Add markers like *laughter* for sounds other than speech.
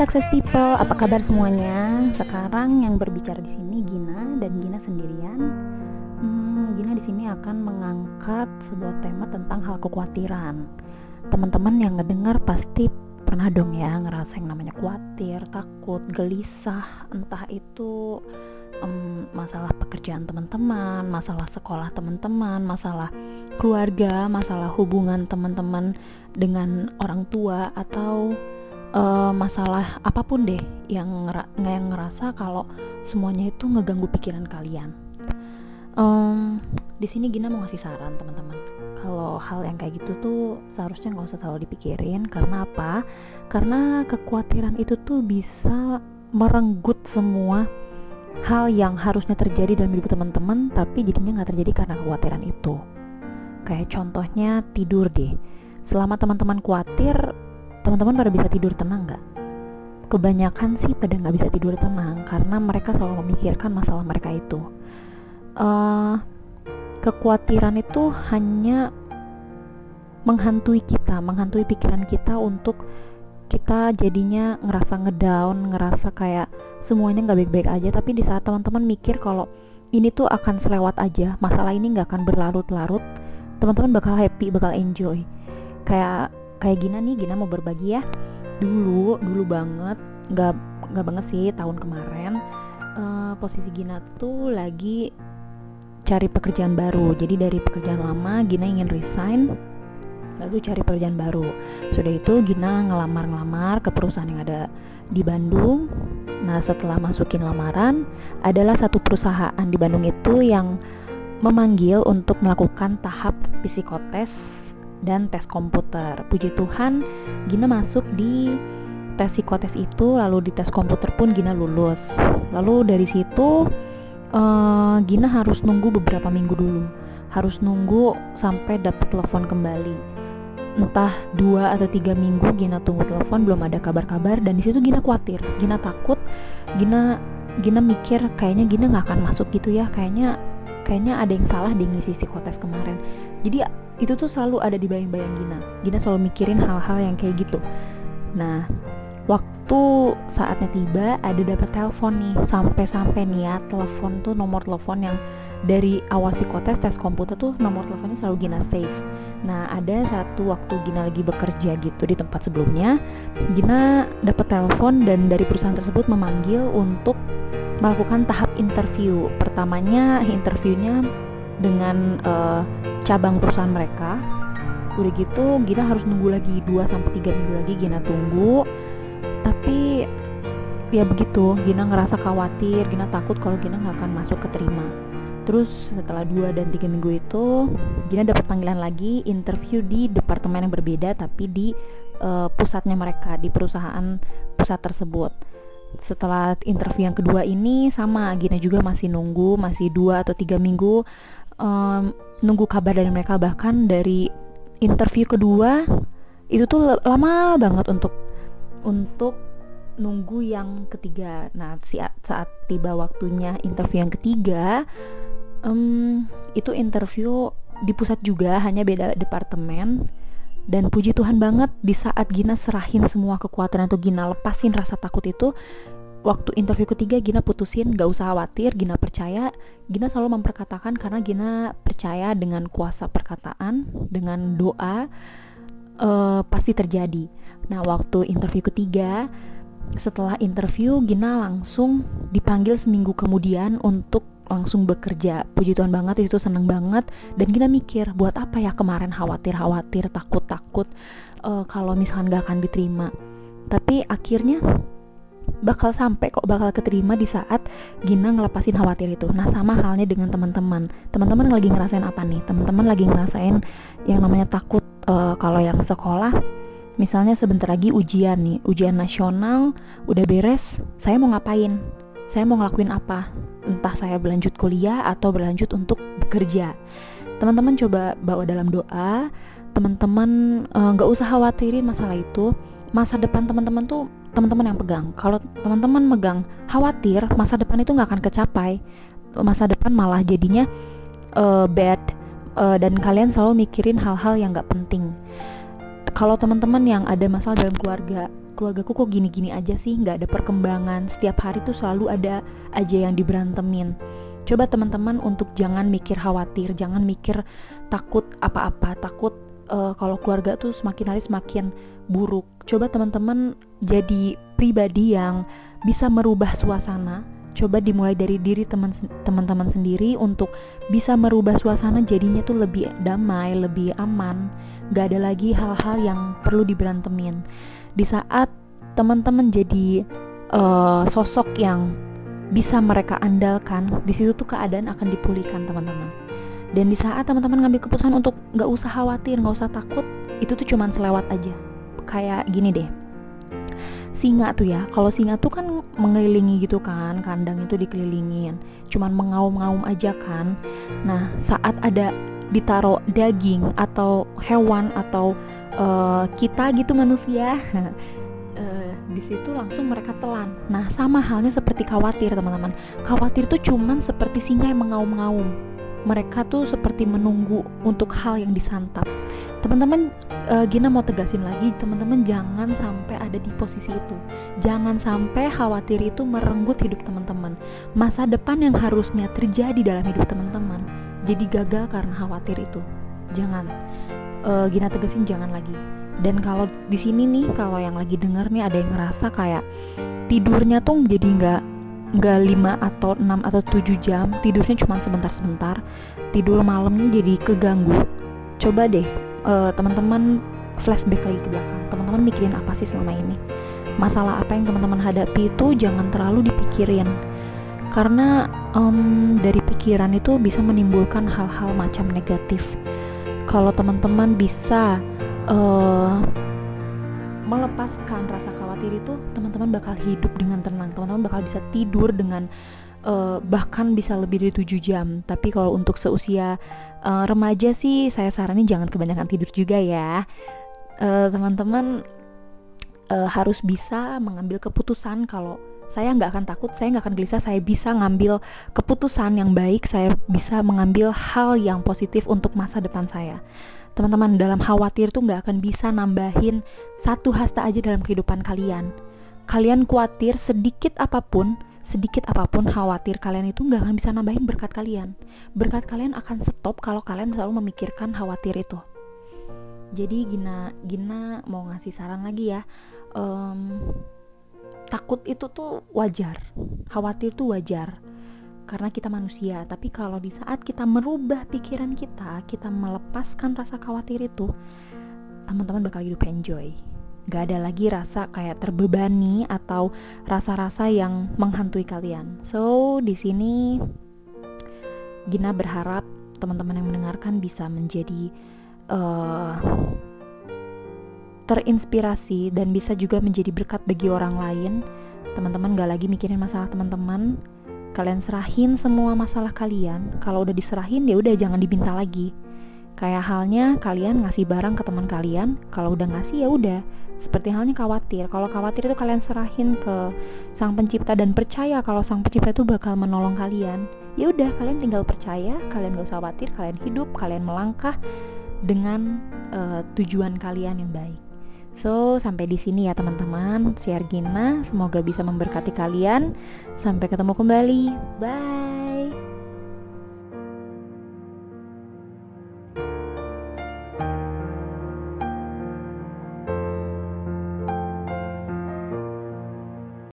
success people, apa kabar semuanya? Sekarang yang berbicara di sini Gina dan Gina sendirian. Hmm, Gina di sini akan mengangkat sebuah tema tentang hal kekhawatiran. Teman-teman yang ngedengar pasti pernah dong ya ngerasa yang namanya khawatir, takut, gelisah, entah itu um, masalah pekerjaan teman-teman, masalah sekolah teman-teman, masalah keluarga, masalah hubungan teman-teman dengan orang tua atau uh, masalah apa pun deh yang yang ngerasa kalau semuanya itu ngeganggu pikiran kalian. Um, di sini Gina mau ngasih saran teman-teman. Kalau hal yang kayak gitu tuh seharusnya nggak usah terlalu dipikirin karena apa? Karena kekhawatiran itu tuh bisa merenggut semua hal yang harusnya terjadi dalam hidup teman-teman tapi jadinya nggak terjadi karena kekhawatiran itu. Kayak contohnya tidur deh. Selama teman-teman khawatir, teman-teman pada bisa tidur tenang nggak? Kebanyakan sih pada nggak bisa tidur tenang karena mereka selalu memikirkan masalah mereka itu. Uh, kekhawatiran itu hanya menghantui kita, menghantui pikiran kita untuk kita jadinya ngerasa ngedown, ngerasa kayak semuanya nggak baik-baik aja. Tapi di saat teman-teman mikir kalau ini tuh akan selewat aja, masalah ini nggak akan berlarut-larut, teman-teman bakal happy, bakal enjoy. Kayak kayak Gina nih Gina mau berbagi ya. Dulu dulu banget nggak nggak banget sih tahun kemarin uh, posisi Gina tuh lagi cari pekerjaan baru. Jadi dari pekerjaan lama Gina ingin resign lalu cari pekerjaan baru. Sudah itu Gina ngelamar-ngelamar ke perusahaan yang ada di Bandung. Nah setelah masukin lamaran adalah satu perusahaan di Bandung itu yang memanggil untuk melakukan tahap psikotes dan tes komputer. Puji Tuhan, Gina masuk di tes psikotes itu, lalu di tes komputer pun Gina lulus. Lalu dari situ uh, Gina harus nunggu beberapa minggu dulu, harus nunggu sampai dapat telepon kembali. Entah dua atau tiga minggu Gina tunggu telepon belum ada kabar-kabar dan di situ Gina khawatir, Gina takut, Gina Gina mikir kayaknya Gina nggak akan masuk gitu ya, kayaknya kayaknya ada yang salah di ngisi psikotes kemarin. Jadi itu tuh selalu ada di bayang-bayang Gina. Gina selalu mikirin hal-hal yang kayak gitu. Nah waktu saatnya tiba ada dapat telepon nih. Sampai-sampai nih ya telepon tuh nomor telepon yang dari awal psikotes tes komputer tuh nomor teleponnya selalu Gina save. Nah ada satu waktu Gina lagi bekerja gitu di tempat sebelumnya Gina dapat telepon dan dari perusahaan tersebut memanggil untuk melakukan tahap interview. Pertamanya interviewnya dengan uh, cabang perusahaan mereka. Udah gitu Gina harus nunggu lagi 2 sampai tiga minggu lagi Gina tunggu. Tapi ya begitu Gina ngerasa khawatir Gina takut kalau Gina nggak akan masuk keterima. Terus setelah 2 dan tiga minggu itu Gina dapat panggilan lagi interview di departemen yang berbeda tapi di uh, pusatnya mereka di perusahaan pusat tersebut setelah interview yang kedua ini sama Gina juga masih nunggu masih dua atau tiga minggu um, nunggu kabar dari mereka bahkan dari interview kedua itu tuh lama banget untuk untuk nunggu yang ketiga. Nah, saat saat tiba waktunya interview yang ketiga, um, itu interview di pusat juga, hanya beda departemen. Dan puji Tuhan banget di saat Gina serahin semua kekuatan atau Gina lepasin rasa takut itu, waktu interview ketiga Gina putusin gak usah khawatir Gina percaya. Gina selalu memperkatakan karena Gina percaya dengan kuasa perkataan dengan doa uh, pasti terjadi. Nah waktu interview ketiga setelah interview Gina langsung dipanggil seminggu kemudian untuk langsung bekerja puji Tuhan banget itu seneng banget dan Gina mikir buat apa ya kemarin khawatir khawatir takut takut uh, kalau misalkan gak akan diterima tapi akhirnya bakal sampai kok bakal keterima di saat Gina ngelepasin khawatir itu. Nah sama halnya dengan teman-teman. Teman-teman lagi ngerasain apa nih? Teman-teman lagi ngerasain yang namanya takut uh, kalau yang sekolah. Misalnya sebentar lagi ujian nih, ujian nasional udah beres. Saya mau ngapain? Saya mau ngelakuin apa? Entah saya berlanjut kuliah atau berlanjut untuk bekerja. Teman-teman coba bawa dalam doa. Teman-teman eh, nggak uh, usah khawatirin masalah itu. Masa depan teman-teman tuh teman-teman yang pegang kalau teman-teman megang khawatir masa depan itu nggak akan kecapai masa depan malah jadinya uh, bad uh, dan kalian selalu mikirin hal-hal yang nggak penting kalau teman-teman yang ada masalah dalam keluarga keluargaku kok gini-gini aja sih nggak ada perkembangan. Setiap hari tuh selalu ada aja yang diberantemin. Coba teman-teman untuk jangan mikir khawatir jangan mikir takut apa-apa. Takut uh, kalau keluarga tuh semakin hari semakin buruk. Coba teman-teman jadi pribadi yang bisa merubah suasana. Coba dimulai dari diri teman-teman sendiri untuk bisa merubah suasana jadinya tuh lebih damai lebih aman. Gak ada lagi hal-hal yang perlu diberantemin di saat teman-teman jadi uh, sosok yang bisa mereka andalkan di situ tuh keadaan akan dipulihkan teman-teman. Dan di saat teman-teman ngambil keputusan untuk nggak usah khawatir nggak usah takut itu tuh cuman selewat aja. Kayak gini deh. Singa tuh ya kalau singa tuh kan mengelilingi gitu kan kandang itu dikelilingin cuman mengaum-ngaum aja kan. Nah saat ada ditaruh daging atau hewan atau uh, kita gitu manusia uh, *laughs* di situ langsung mereka telan. Nah, sama halnya seperti khawatir, teman-teman. Khawatir tuh cuman seperti singa yang mengaum-ngaum. Mereka tuh seperti menunggu untuk hal yang disantap. Teman-teman, uh, Gina mau tegasin lagi, teman-teman jangan sampai ada di posisi itu. Jangan sampai khawatir itu merenggut hidup teman-teman. Masa depan yang harusnya terjadi dalam hidup teman-teman jadi gagal karena khawatir itu. Jangan. Uh, Gina tegasin jangan lagi. Dan kalau di sini nih kalau yang lagi denger nih ada yang ngerasa kayak tidurnya tuh jadi nggak nggak 5 atau 6 atau 7 jam. Tidurnya cuma sebentar-sebentar. Tidur malamnya jadi keganggu. Coba deh uh, teman-teman flashback lagi ke belakang. Teman-teman mikirin apa sih selama ini? Masalah apa yang teman-teman hadapi itu jangan terlalu dipikirin. Karena um, dari pikiran itu bisa menimbulkan hal-hal macam negatif kalau teman-teman bisa uh, melepaskan rasa khawatir itu teman-teman bakal hidup dengan tenang. Teman-teman bakal bisa tidur dengan uh, bahkan bisa lebih dari 7 jam. Tapi kalau untuk seusia uh, remaja sih saya saranin jangan kebanyakan tidur juga ya. Teman-teman uh, uh, harus bisa mengambil keputusan kalau saya nggak akan takut, saya nggak akan gelisah, saya bisa ngambil keputusan yang baik, saya bisa mengambil hal yang positif untuk masa depan saya. Teman-teman dalam khawatir tuh nggak akan bisa nambahin satu hasta aja dalam kehidupan kalian. Kalian khawatir sedikit apa pun sedikit apa pun khawatir kalian itu nggak akan bisa nambahin berkat kalian. Berkat kalian akan stop kalau kalian selalu memikirkan khawatir itu. Jadi Gina Gina mau ngasih saran lagi ya. Um, takut itu tuh wajar. Khawatir tuh wajar. Karena kita manusia tapi kalau di saat kita merubah pikiran kita kita melepaskan rasa khawatir itu teman-teman bakal hidup enjoy. Gak ada lagi rasa kayak terbebani atau rasa-rasa yang menghantui kalian. So di sini Gina berharap teman-teman yang mendengarkan bisa menjadi uh, terinspirasi dan bisa juga menjadi berkat bagi orang lain. Teman-teman gak lagi mikirin masalah teman-teman. Kalian serahin semua masalah kalian. Kalau udah diserahin ya udah jangan dibinta lagi. Kayak halnya kalian ngasih barang ke teman kalian. Kalau udah ngasih ya udah. Seperti halnya khawatir. Kalau khawatir itu kalian serahin ke sang pencipta dan percaya kalau sang pencipta itu bakal menolong kalian. Ya udah kalian tinggal percaya. Kalian gak usah khawatir. Kalian hidup kalian melangkah dengan uh, tujuan kalian yang baik So, sampai di sini ya teman-teman. Share Gina, semoga bisa memberkati kalian. Sampai ketemu kembali. Bye.